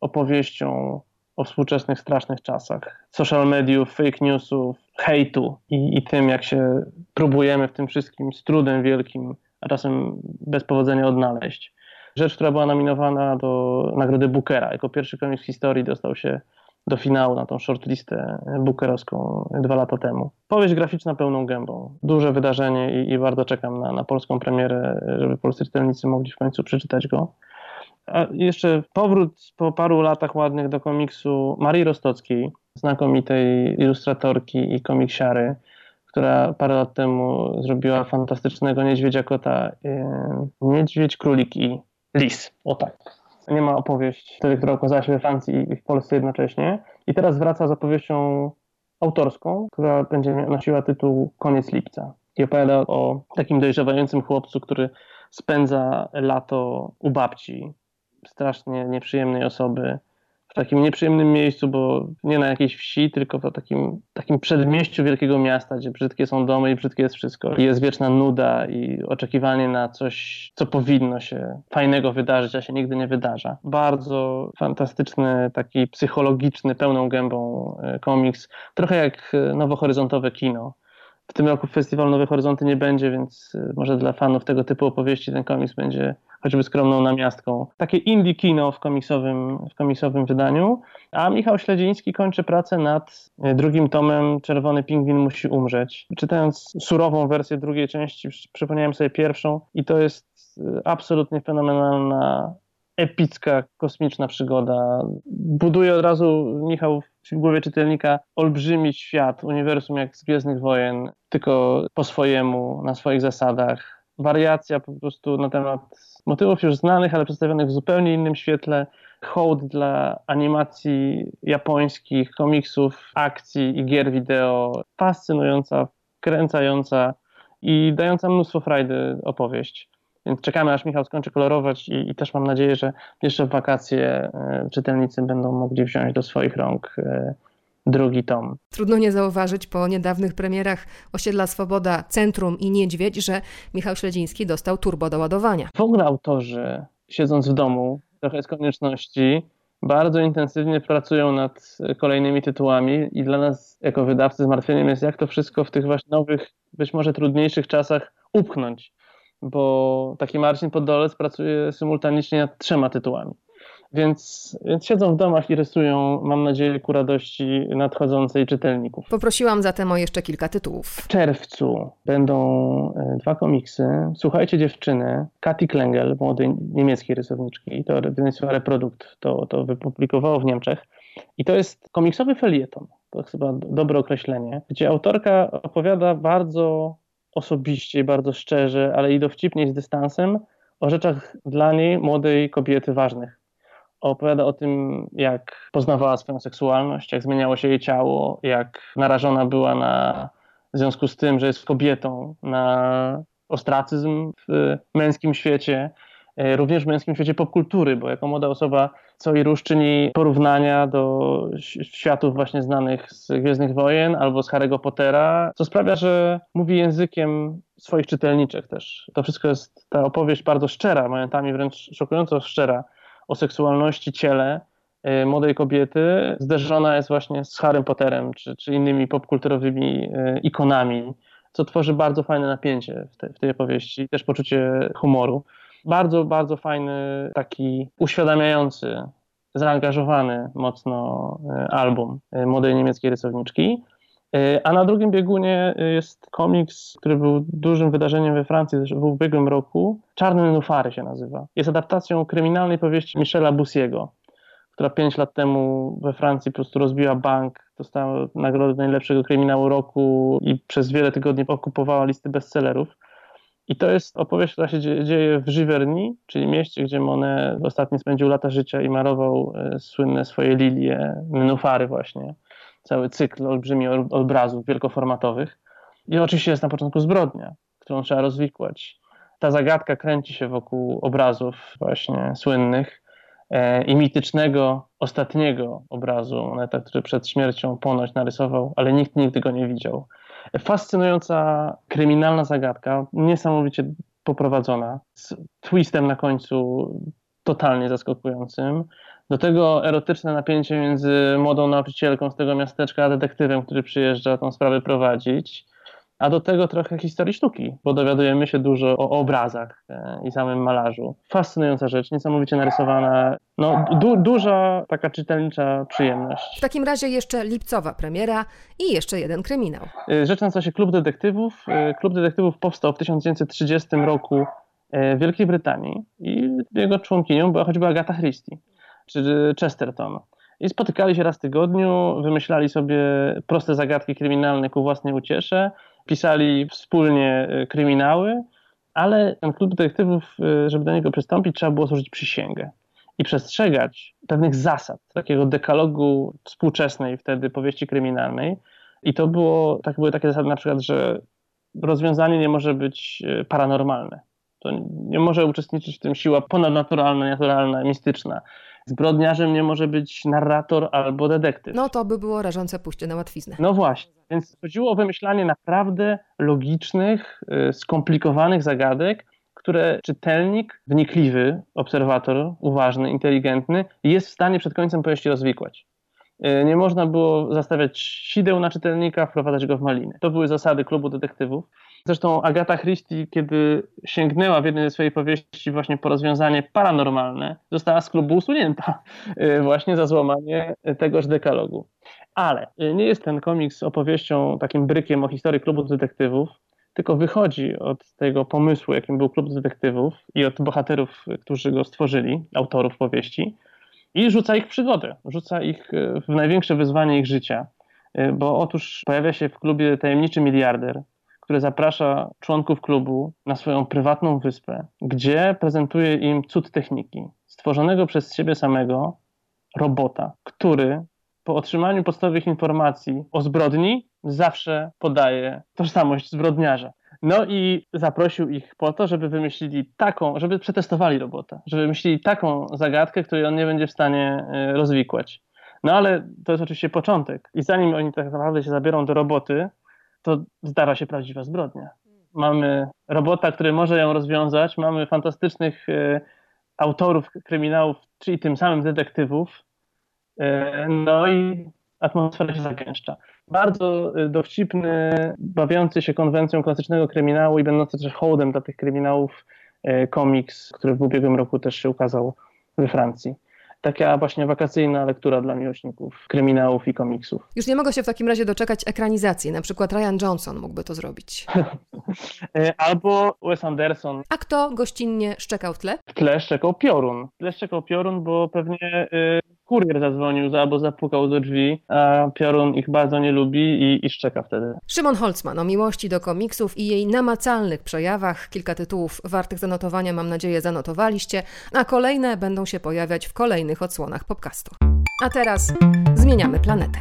S2: opowieścią o współczesnych strasznych czasach. Social mediów, fake newsów, hejtu i, i tym, jak się próbujemy w tym wszystkim z trudem wielkim, a czasem bez powodzenia odnaleźć rzecz, która była nominowana do nagrody Bookera. Jako pierwszy komiks w historii dostał się do finału na tą shortlistę bookerowską dwa lata temu. Powieść graficzna pełną gębą. Duże wydarzenie i, i bardzo czekam na, na polską premierę, żeby polscy czytelnicy mogli w końcu przeczytać go. A jeszcze powrót po paru latach ładnych do komiksu Marii Rostockiej, znakomitej ilustratorki i komiksiary, która parę lat temu zrobiła fantastycznego niedźwiedzia kota, yy, niedźwiedź, królik i Lis, o tak. Nie ma opowieść wtedy, która okazała się we Francji i w Polsce jednocześnie. I teraz wraca z opowieścią autorską, która będzie nosiła tytuł Koniec lipca. I opowiada o takim dojrzewającym chłopcu, który spędza lato u babci, strasznie nieprzyjemnej osoby, takim nieprzyjemnym miejscu, bo nie na jakiejś wsi, tylko w takim, takim przedmieściu wielkiego miasta, gdzie brzydkie są domy i brzydkie jest wszystko. I jest wieczna nuda i oczekiwanie na coś, co powinno się fajnego wydarzyć, a się nigdy nie wydarza. Bardzo fantastyczny, taki psychologiczny, pełną gębą e, komiks. Trochę jak e, nowohoryzontowe kino. W tym roku Festiwal Nowe Horyzonty nie będzie, więc e, może dla fanów tego typu opowieści ten komiks będzie choćby skromną namiastką. Takie indie kino w komiksowym, w komiksowym wydaniu. A Michał Śledziński kończy pracę nad e, drugim tomem Czerwony Pingwin musi umrzeć. Czytając surową wersję drugiej części, przypomniałem sobie pierwszą i to jest e, absolutnie fenomenalna epicka, kosmiczna przygoda. Buduje od razu Michał w głowie czytelnika olbrzymi świat, uniwersum jak z Gwiezdnych Wojen, tylko po swojemu, na swoich zasadach. Wariacja po prostu na temat motywów już znanych, ale przedstawionych w zupełnie innym świetle. Hołd dla animacji japońskich, komiksów, akcji i gier wideo. Fascynująca, kręcająca i dająca mnóstwo frajdy opowieść. Więc czekamy, aż Michał skończy kolorować i, i też mam nadzieję, że jeszcze w wakacje e, czytelnicy będą mogli wziąć do swoich rąk e, drugi tom.
S1: Trudno nie zauważyć po niedawnych premierach Osiedla Swoboda, Centrum i Niedźwiedź, że Michał Śledziński dostał turbo do ładowania.
S2: W ogóle autorzy, siedząc w domu, trochę z konieczności, bardzo intensywnie pracują nad kolejnymi tytułami i dla nas jako wydawcy zmartwieniem jest, jak to wszystko w tych właśnie nowych, być może trudniejszych czasach upchnąć, bo taki Marcin Podolec pracuje symultanicznie nad trzema tytułami. Więc, więc siedzą w domach i rysują, mam nadzieję, ku radości nadchodzącej czytelników.
S1: Poprosiłam zatem o jeszcze kilka tytułów.
S2: W czerwcu będą e, dwa komiksy. Słuchajcie dziewczyny, Kati Klengel, młodej niemieckiej rysowniczki, to wydawnictwo Reprodukt to, to wypublikowało w Niemczech. I to jest komiksowy felieton, to chyba dobre określenie, gdzie autorka opowiada bardzo osobiście i bardzo szczerze, ale i dowcipnie z dystansem o rzeczach dla niej, młodej kobiety, ważnych. Opowiada o tym, jak poznawała swoją seksualność, jak zmieniało się jej ciało, jak narażona była na, w związku z tym, że jest kobietą, na ostracyzm w męskim świecie, również w męskim świecie popkultury, bo jako młoda osoba co i róż czyni porównania do światów właśnie znanych z Gwiezdnych Wojen albo z Harry'ego Pottera, co sprawia, że mówi językiem swoich czytelniczek też. To wszystko jest ta opowieść bardzo szczera, momentami wręcz szokująco szczera o seksualności, ciele, e, młodej kobiety zderzona jest właśnie z Harrym Potterem czy, czy innymi popkulturowymi e, ikonami, co tworzy bardzo fajne napięcie w, te, w tej opowieści, też poczucie humoru. Bardzo, bardzo fajny, taki uświadamiający, zaangażowany mocno e, album młodej niemieckiej rysowniczki. A na drugim biegunie jest komiks, który był dużym wydarzeniem we Francji w ubiegłym roku. Czarne Nufary się nazywa. Jest adaptacją kryminalnej powieści Michela Bussiego która pięć lat temu we Francji po prostu rozbiła bank, dostała nagrodę najlepszego kryminału roku i przez wiele tygodni okupowała listy bestsellerów. I to jest opowieść, która się dzieje w Giverny, czyli mieście, gdzie Monet ostatnio spędził lata życia i marował e, słynne swoje lilie, nenufary właśnie. Cały cykl olbrzymi obrazów wielkoformatowych. I oczywiście jest na początku zbrodnia, którą trzeba rozwikłać. Ta zagadka kręci się wokół obrazów właśnie słynnych E, i mitycznego ostatniego obrazu Moneta, który przed śmiercią ponoć narysował, ale nikt nigdy go nie widział. Fascynująca kryminalna zagadka, niesamowicie poprowadzona, z twistem na końcu totalnie zaskakującym. Do tego erotyczne napięcie między młodą nauczycielką z tego miasteczka a detektywem, który przyjeżdża tą sprawę prowadzić a do tego trochę historii sztuki, bo dowiadujemy się dużo o obrazach e, i samym malarzu. Fascynująca rzecz, niesamowicie narysowana, no du duża taka czytelnicza przyjemność.
S1: W takim razie jeszcze lipcowa premiera i jeszcze jeden kryminał.
S2: E, rzecz nazywa się Klub Detektywów. E, Klub Detektywów powstał w 1930 roku w Wielkiej Brytanii i jego członkinią była choćby Agatha Christie czy Chesterton. I spotykali się raz w tygodniu, wymyślali sobie proste zagadki kryminalne ku własnej uciesze, pisali wspólnie y, kryminały, ale ten klub detektywów, y, żeby do niego przystąpić, trzeba było złożyć przysięgę i przestrzegać pewnych zasad, takiego dekalogu współczesnej wtedy powieści kryminalnej. I to było, tak, były takie zasady na przykład, że rozwiązanie nie może być y, paranormalne. To nie może uczestniczyć w tym siła ponadnaturalna, naturalna, mistyczna. Zbrodniarzem nie może być narrator albo detektyw.
S1: No to by było rażące pójście na łatwiznę.
S2: No właśnie. Więc chodziło o wymyślanie naprawdę logicznych, y, skomplikowanych zagadek, które czytelnik, wnikliwy, obserwator, uważny, inteligentny jest w stanie przed końcem powieści rozwikłać. Y, nie można było zastawiać sideł na czytelnika, wprowadzać go w maliny. To były zasady klubu detektywów. Zresztą Agata Christie, kiedy sięgnęła w jednej ze swojej powieści właśnie po rozwiązanie paranormalne, została z klubu usunięta y, właśnie za złamanie tegoż dekalogu. Ale y, nie jest ten komiks opowieścią, takim brykiem o historii klubu detektywów, tylko wychodzi od tego pomysłu, jakim był klub detektywów i od bohaterów, którzy go stworzyli, autorów powieści, i rzuca ich przygodę, rzuca ich y, w największe wyzwanie ich życia. Bo otóż pojawia się w klubie tajemniczy miliarder, który zaprasza członków klubu na swoją prywatną wyspę, gdzie prezentuje im cud techniki, stworzonego przez siebie samego robota, który po otrzymaniu podstawowych informacji o zbrodni zawsze podaje tożsamość zbrodniarza. No i zaprosił ich po to, żeby wymyślili taką, żeby przetestowali robota, żeby wymyślili taką zagadkę, której on nie będzie w stanie e, rozwikłać. No ale to jest oczywiście początek. I zanim oni tak naprawdę się zabiorą do roboty, to zdarza się prawdziwa zbrodnia. Mamy robota, który może ją rozwiązać, mamy fantastycznych e, autorów kryminałów, czyli tym samym detektywów, E, no i atmosfera się zagęszcza. Bardzo e, dowcipny, bawiący się konwencją klasycznego kryminału i będący też hołdem dla tych kryminałów komiks, który w ubiegłym roku też się ukazał we Francji taka właśnie wakacyjna lektura dla miłośników kryminałów i komiksów.
S1: Już nie mogę się w takim razie doczekać ekranizacji. Na przykład Ryan Johnson mógłby to zrobić.
S2: Albo Wes Anderson.
S1: A kto gościnnie szczekał w tle?
S2: W tle szczekał Piorun. W tle szczekał Piorun, bo pewnie y, kurier zadzwonił albo zapukał do drzwi, a Piorun ich bardzo nie lubi i, i szczeka wtedy.
S1: Szymon Holzman o miłości do komiksów i jej namacalnych przejawach. Kilka tytułów wartych zanotowania, mam nadzieję, zanotowaliście, a kolejne będą się pojawiać w kolejnych odsłonach podcastu. A teraz zmieniamy planetę.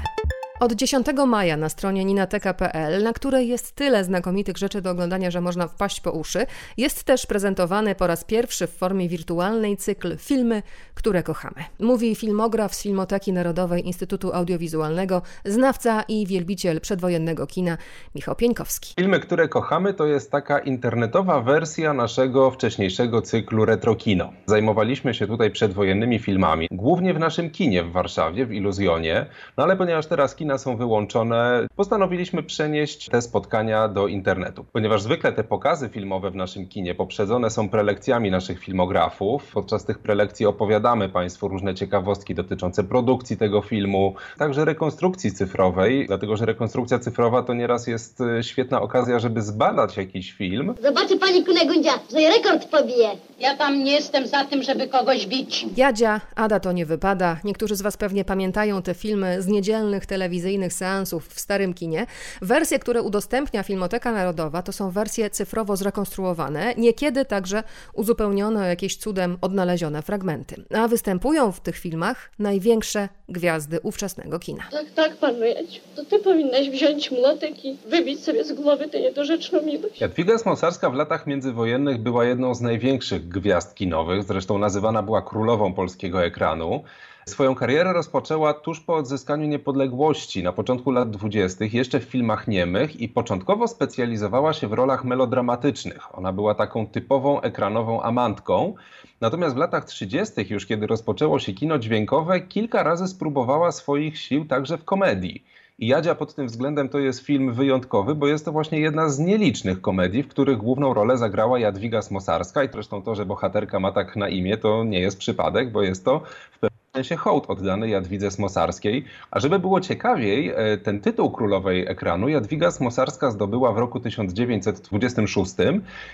S1: Od 10 maja na stronie ninateka.pl, na której jest tyle znakomitych rzeczy do oglądania, że można wpaść po uszy, jest też prezentowany po raz pierwszy w formie wirtualnej cykl Filmy, które kochamy. Mówi filmograf z Filmoteki Narodowej Instytutu Audiowizualnego, znawca i wielbiciel przedwojennego kina Michał Pieńkowski.
S3: Filmy, które kochamy to jest taka internetowa wersja naszego wcześniejszego cyklu Retrokino. Zajmowaliśmy się tutaj przedwojennymi filmami, głównie w naszym kinie w Warszawie, w Iluzjonie, no ale ponieważ teraz kino kina są wyłączone, postanowiliśmy przenieść te spotkania do internetu. Ponieważ zwykle te pokazy filmowe w naszym kinie poprzedzone są prelekcjami naszych filmografów. Podczas tych prelekcji opowiadamy Państwu różne ciekawostki dotyczące produkcji tego filmu, także rekonstrukcji cyfrowej, dlatego że rekonstrukcja cyfrowa to nieraz jest e, świetna okazja, żeby zbadać jakiś film.
S4: Zobaczy pani Kunegundzia, że rekord pobije.
S5: Ja tam nie jestem za tym, żeby kogoś bić.
S1: Jadzia, Ada to nie wypada. Niektórzy z Was pewnie pamiętają te filmy z niedzielnych telewizji telewizyjnych seansów w starym kinie. Wersje, które udostępnia Filmoteka Narodowa, to są wersje cyfrowo zrekonstruowane, niekiedy także uzupełnione o jakieś cudem odnalezione fragmenty. A występują w tych filmach największe gwiazdy ówczesnego kina.
S6: Tak, tak, panu Jadziu. To ty powinnaś wziąć młotek i wybić sobie z głowy tę niedorzeczną miłość.
S3: Jadwiga Smosarska w latach międzywojennych była jedną z największych gwiazd kinowych, zresztą nazywana była królową polskiego ekranu. Swoją karierę rozpoczęła tuż po odzyskaniu niepodległości, na początku lat dwudziestych, jeszcze w filmach niemych i początkowo specjalizowała się w rolach melodramatycznych. Ona była taką typową ekranową amantką. Natomiast w latach 30., już kiedy rozpoczęło się kino dźwiękowe, kilka razy spróbowała swoich sił także w komedii. I Jadzia pod tym względem to jest film wyjątkowy, bo jest to właśnie jedna z nielicznych komedii, w których główną rolę zagrała Jadwiga Smosarska i zresztą to, że bohaterka ma tak na imię, to nie jest przypadek, bo jest to w pewnym sensie hołd oddany Jadwidze Smosarskiej. A żeby było ciekawiej, e, ten tytuł królowej ekranu Jadwiga Smosarska zdobyła w roku 1926,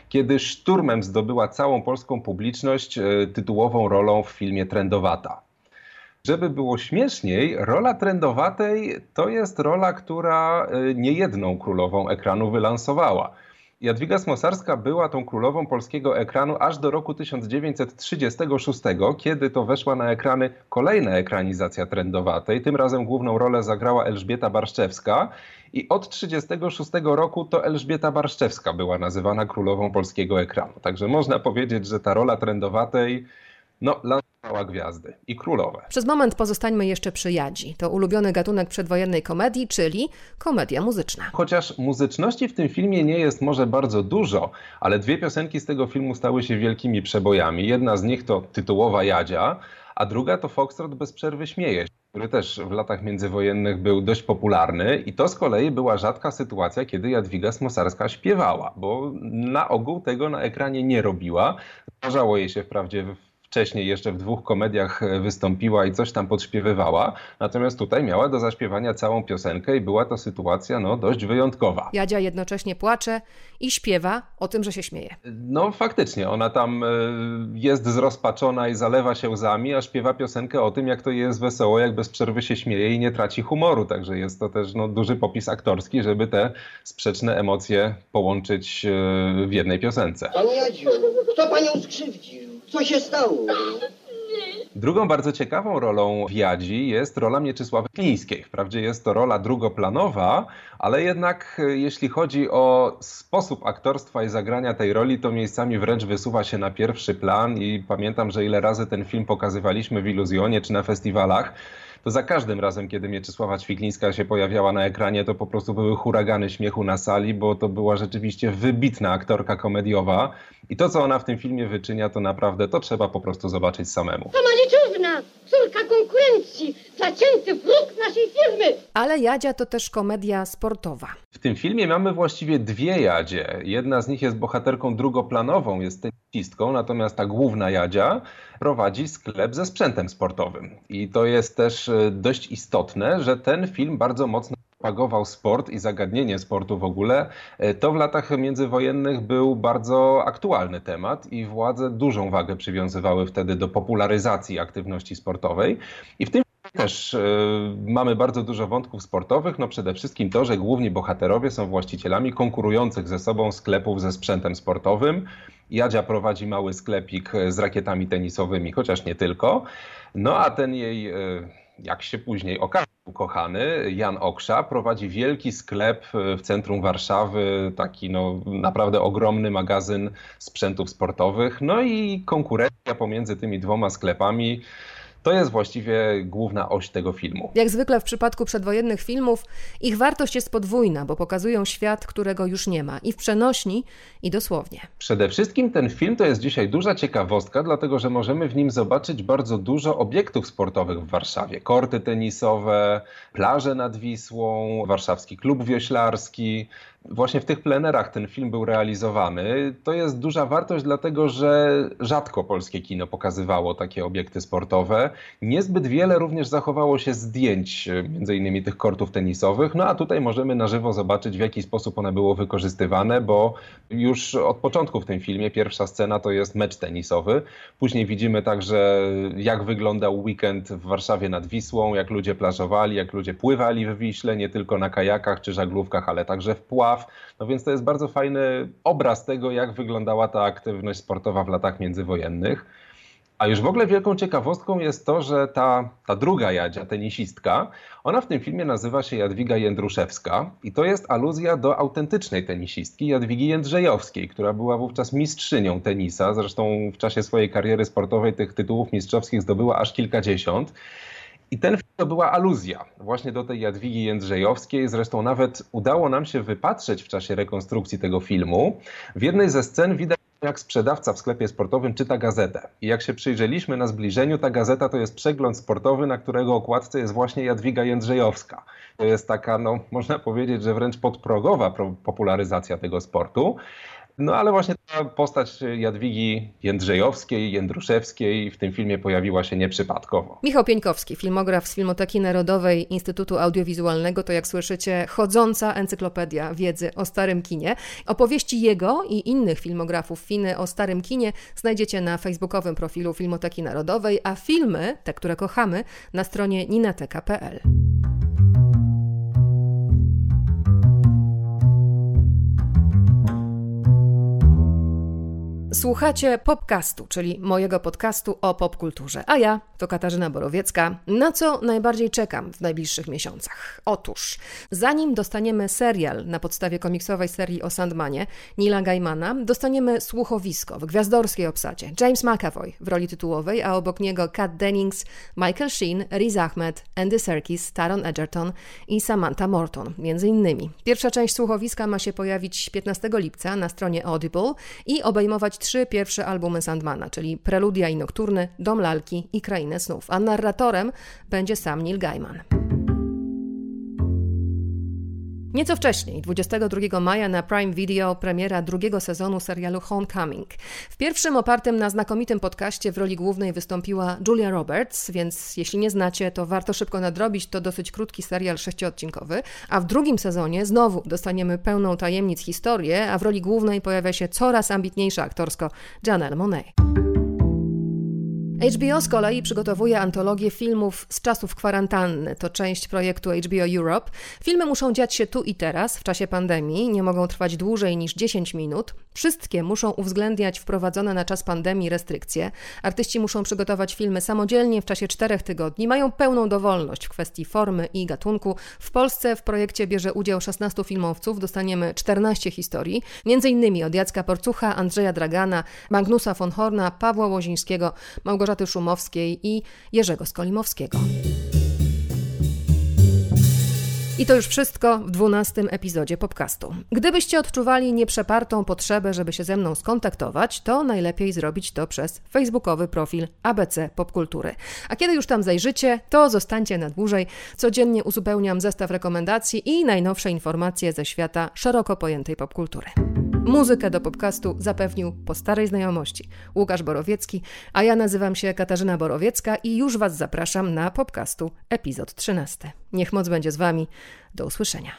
S3: kiedy szturmem zdobyła całą polską publiczność e, tytułową rolą w filmie Trendowata. Żeby było śmieszniej, rola trendowatej to jest rola, która e, niejedną królową ekranu wylansowała. Jadwiga Smosarska była tą królową polskiego ekranu aż do roku 1936, kiedy to weszła na ekrany kolejna ekranizacja trendowatej. Tym razem główną rolę zagrała Elżbieta Barszczewska i od 1936 roku to Elżbieta Barszczewska była nazywana królową polskiego ekranu. Także można powiedzieć, że ta rola trendowatej no, lansowała gwiazdy i królowe.
S1: Przez moment pozostańmy jeszcze przy Jadzi. To ulubiony gatunek przedwojennej komedii, czyli komedia muzyczna.
S3: Chociaż muzyczności w tym filmie nie jest może bardzo dużo, ale dwie piosenki z tego filmu stały się wielkimi przebojami. Jedna z nich to tytułowa Jadzia, a druga to Foxtrot bez przerwy śmieje który też w latach międzywojennych był dość popularny i to z kolei była rzadka sytuacja, kiedy Jadwiga Smosarska śpiewała, bo na ogół tego na ekranie nie robiła. Zdarzało jej się wprawdzie wcześniej jeszcze w dwóch komediach e, wystąpiła i coś tam podśpiewywała, natomiast tutaj miała do zaśpiewania całą piosenkę i była to sytuacja no, dość wyjątkowa.
S1: Jadzia jednocześnie płacze i śpiewa o tym, że się śmieje.
S3: No faktycznie, ona tam e, jest zrozpaczona i zalewa się łzami, a śpiewa piosenkę o tym, jak to jest wesoło, jak bez przerwy się śmieje i nie traci humoru, także jest to też no, duży popis aktorski, żeby te sprzeczne emocje połączyć e, w jednej piosence.
S7: Pani Jadziu, kto panią skrzywdził? Co się stało?
S3: Drugą bardzo ciekawą rolą w Jadzi jest rola Mieczysławy Klińskiej. Wprawdzie jest to rola drugoplanowa, ale jednak e, jeśli chodzi o sposób aktorstwa i zagrania tej roli, to miejscami wręcz wysuwa się na pierwszy plan i pamiętam, że ile razy ten film pokazywaliśmy w Iluzjonie czy na festiwalach, to za każdym razem, kiedy Mieczysława Ćwiklińska się pojawiała na ekranie, to po prostu były huragany śmiechu na sali, bo to była rzeczywiście wybitna aktorka komediowa. I to, co ona w tym filmie wyczynia, to naprawdę to trzeba po prostu zobaczyć samemu.
S4: To Maliczówna, córka konkurencji, zacięty wróg naszej firmy.
S1: Ale Jadzia to też komedia sportowa.
S3: W tym filmie mamy właściwie dwie Jadzie. Jedna z nich jest bohaterką drugoplanową, jest tenisistką, natomiast ta główna Jadzia prowadzi sklep ze sprzętem sportowym. I to jest też e, dość istotne, że ten film bardzo mocno propagował sport i zagadnienie sportu w ogóle, e, to w latach międzywojennych był bardzo aktualny temat i władze dużą wagę przywiązywały wtedy do popularyzacji aktywności sportowej. I w tym też y, mamy bardzo dużo wątków sportowych. No przede wszystkim to, że główni bohaterowie są właścicielami konkurujących ze sobą sklepów ze sprzętem sportowym. Jadzia prowadzi mały sklepik z rakietami tenisowymi, chociaż nie tylko. No a ten jej, y, jak się później okaże, ukochany, Jan Oksza, prowadzi wielki sklep w centrum Warszawy, taki no, naprawdę ogromny magazyn sprzętów sportowych. No i konkurencja pomiędzy tymi dwoma sklepami to jest właściwie główna oś tego filmu.
S1: Jak zwykle w przypadku przedwojennych filmów, ich wartość jest podwójna, bo pokazują świat, którego już nie ma i w przenośni, i dosłownie.
S3: Przede wszystkim ten film to jest dzisiaj duża ciekawostka, dlatego że możemy w nim zobaczyć bardzo dużo obiektów sportowych w Warszawie. Korty tenisowe, plaże nad Wisłą, warszawski klub wioślarski, Właśnie w tych plenerach ten film był realizowany. To jest duża wartość, dlatego że rzadko polskie kino pokazywało takie obiekty sportowe. Niezbyt wiele również zachowało się zdjęć, między innymi tych kortów tenisowych. No a tutaj możemy na żywo zobaczyć, w jaki sposób one było wykorzystywane, bo już od początku w tym filmie pierwsza scena to jest mecz tenisowy. Później widzimy także, jak wyglądał weekend w Warszawie nad Wisłą, jak ludzie plażowali, jak ludzie pływali w Wiśle, nie tylko na kajakach czy żaglówkach, ale także w pław no więc to jest bardzo fajny obraz tego, jak wyglądała ta aktywność sportowa w latach międzywojennych. A już w ogóle wielką ciekawostką jest to, że ta, ta druga Jadzia, tenisistka, ona w tym filmie nazywa się Jadwiga Jędruszewska i to jest aluzja do autentycznej tenisistki Jadwigi Jędrzejowskiej, która była wówczas mistrzynią tenisa. Zresztą w czasie swojej kariery sportowej tych tytułów mistrzowskich zdobyła aż kilkadziesiąt. I ten film to była aluzja właśnie do tej Jadwigi Jędrzejowskiej. Zresztą nawet udało nam się wypatrzeć w czasie rekonstrukcji tego filmu. W jednej ze scen widać jak sprzedawca w sklepie sportowym czyta gazetę. I jak się przyjrzeliśmy na zbliżeniu, ta gazeta to jest przegląd sportowy, na którego okładce jest właśnie Jadwiga Jędrzejowska. To jest taka, no, można powiedzieć, że wręcz podprogowa popularyzacja tego sportu. No ale właśnie ta postać Jadwigi Jędrzejowskiej, Jędruszewskiej w tym filmie pojawiła się nieprzypadkowo.
S1: Michał Pieńkowski, filmograf z Filmoteki Narodowej Instytutu Audiowizualnego, to jak słyszycie chodząca encyklopedia wiedzy o starym kinie. Opowieści jego i innych filmografów Finy o starym kinie znajdziecie na facebookowym profilu Filmoteki Narodowej, a filmy, te, które kochamy, na stronie ninateka.pl. Słuchacie Popcastu, czyli mojego podcastu o popkulturze. A ja to Katarzyna Borowiecka. Na co najbardziej czekam w najbliższych miesiącach? Otóż, zanim dostaniemy serial na podstawie komiksowej serii o Sandmanie Nila Gaimana, dostaniemy słuchowisko w gwiazdorskiej obsadzie. James McAvoy w roli tytułowej, a obok niego Kat Dennings, Michael Sheen, Riz Ahmed, Andy Serkis, Taron Egerton i Samantha Morton, między innymi. Pierwsza część słuchowiska ma się pojawić 15 lipca na stronie Audible i obejmować trzy pierwsze albumy Sandmana, czyli Preludia i Nokturny, Dom Lalki i Krainę Snów, a narratorem będzie sam Neil Gaiman. Nieco wcześniej, 22 maja na Prime Video premiera drugiego sezonu serialu Homecoming. W pierwszym opartym na znakomitym podcaście w roli głównej wystąpiła Julia Roberts, więc jeśli nie znacie, to warto szybko nadrobić, to dosyć krótki serial sześciodcinkowy, a w drugim sezonie znowu dostaniemy pełną tajemnic historię, a w roli głównej pojawia się coraz ambitniejsza aktorsko Janelle Monáe. HBO z kolei przygotowuje antologię filmów z czasów kwarantanny. To część projektu HBO Europe. Filmy muszą dziać się tu i teraz, w czasie pandemii, nie mogą trwać dłużej niż 10 minut. Wszystkie muszą uwzględniać wprowadzone na czas pandemii restrykcje. Artyści muszą przygotować filmy samodzielnie w czasie czterech tygodni. Mają pełną dowolność w kwestii formy i gatunku. W Polsce w projekcie bierze udział 16 filmowców. Dostaniemy 14 historii, między innymi od Jacka Porcucha, Andrzeja Dragana, Magnusa von Horna, Pawła Łozińskiego, Małgorzaty Małgorzaty Szumowskiej i Jerzego Skolimowskiego. I to już wszystko w dwunastym epizodzie podcastu. Gdybyście odczuwali nieprzepartą potrzebę, żeby się ze mną skontaktować, to najlepiej zrobić to przez facebookowy profil ABC Popkultury. A kiedy już tam zajrzycie, to zostańcie na dłużej. Codziennie uzupełniam zestaw rekomendacji i najnowsze informacje ze świata szeroko pojętej popkultury. Muzykę do podcastu zapewnił po starej znajomości Łukasz Borowiecki, a ja nazywam się Katarzyna Borowiecka i już Was zapraszam na podcastu epizod 13. Niech moc będzie z Wami. Do usłyszenia.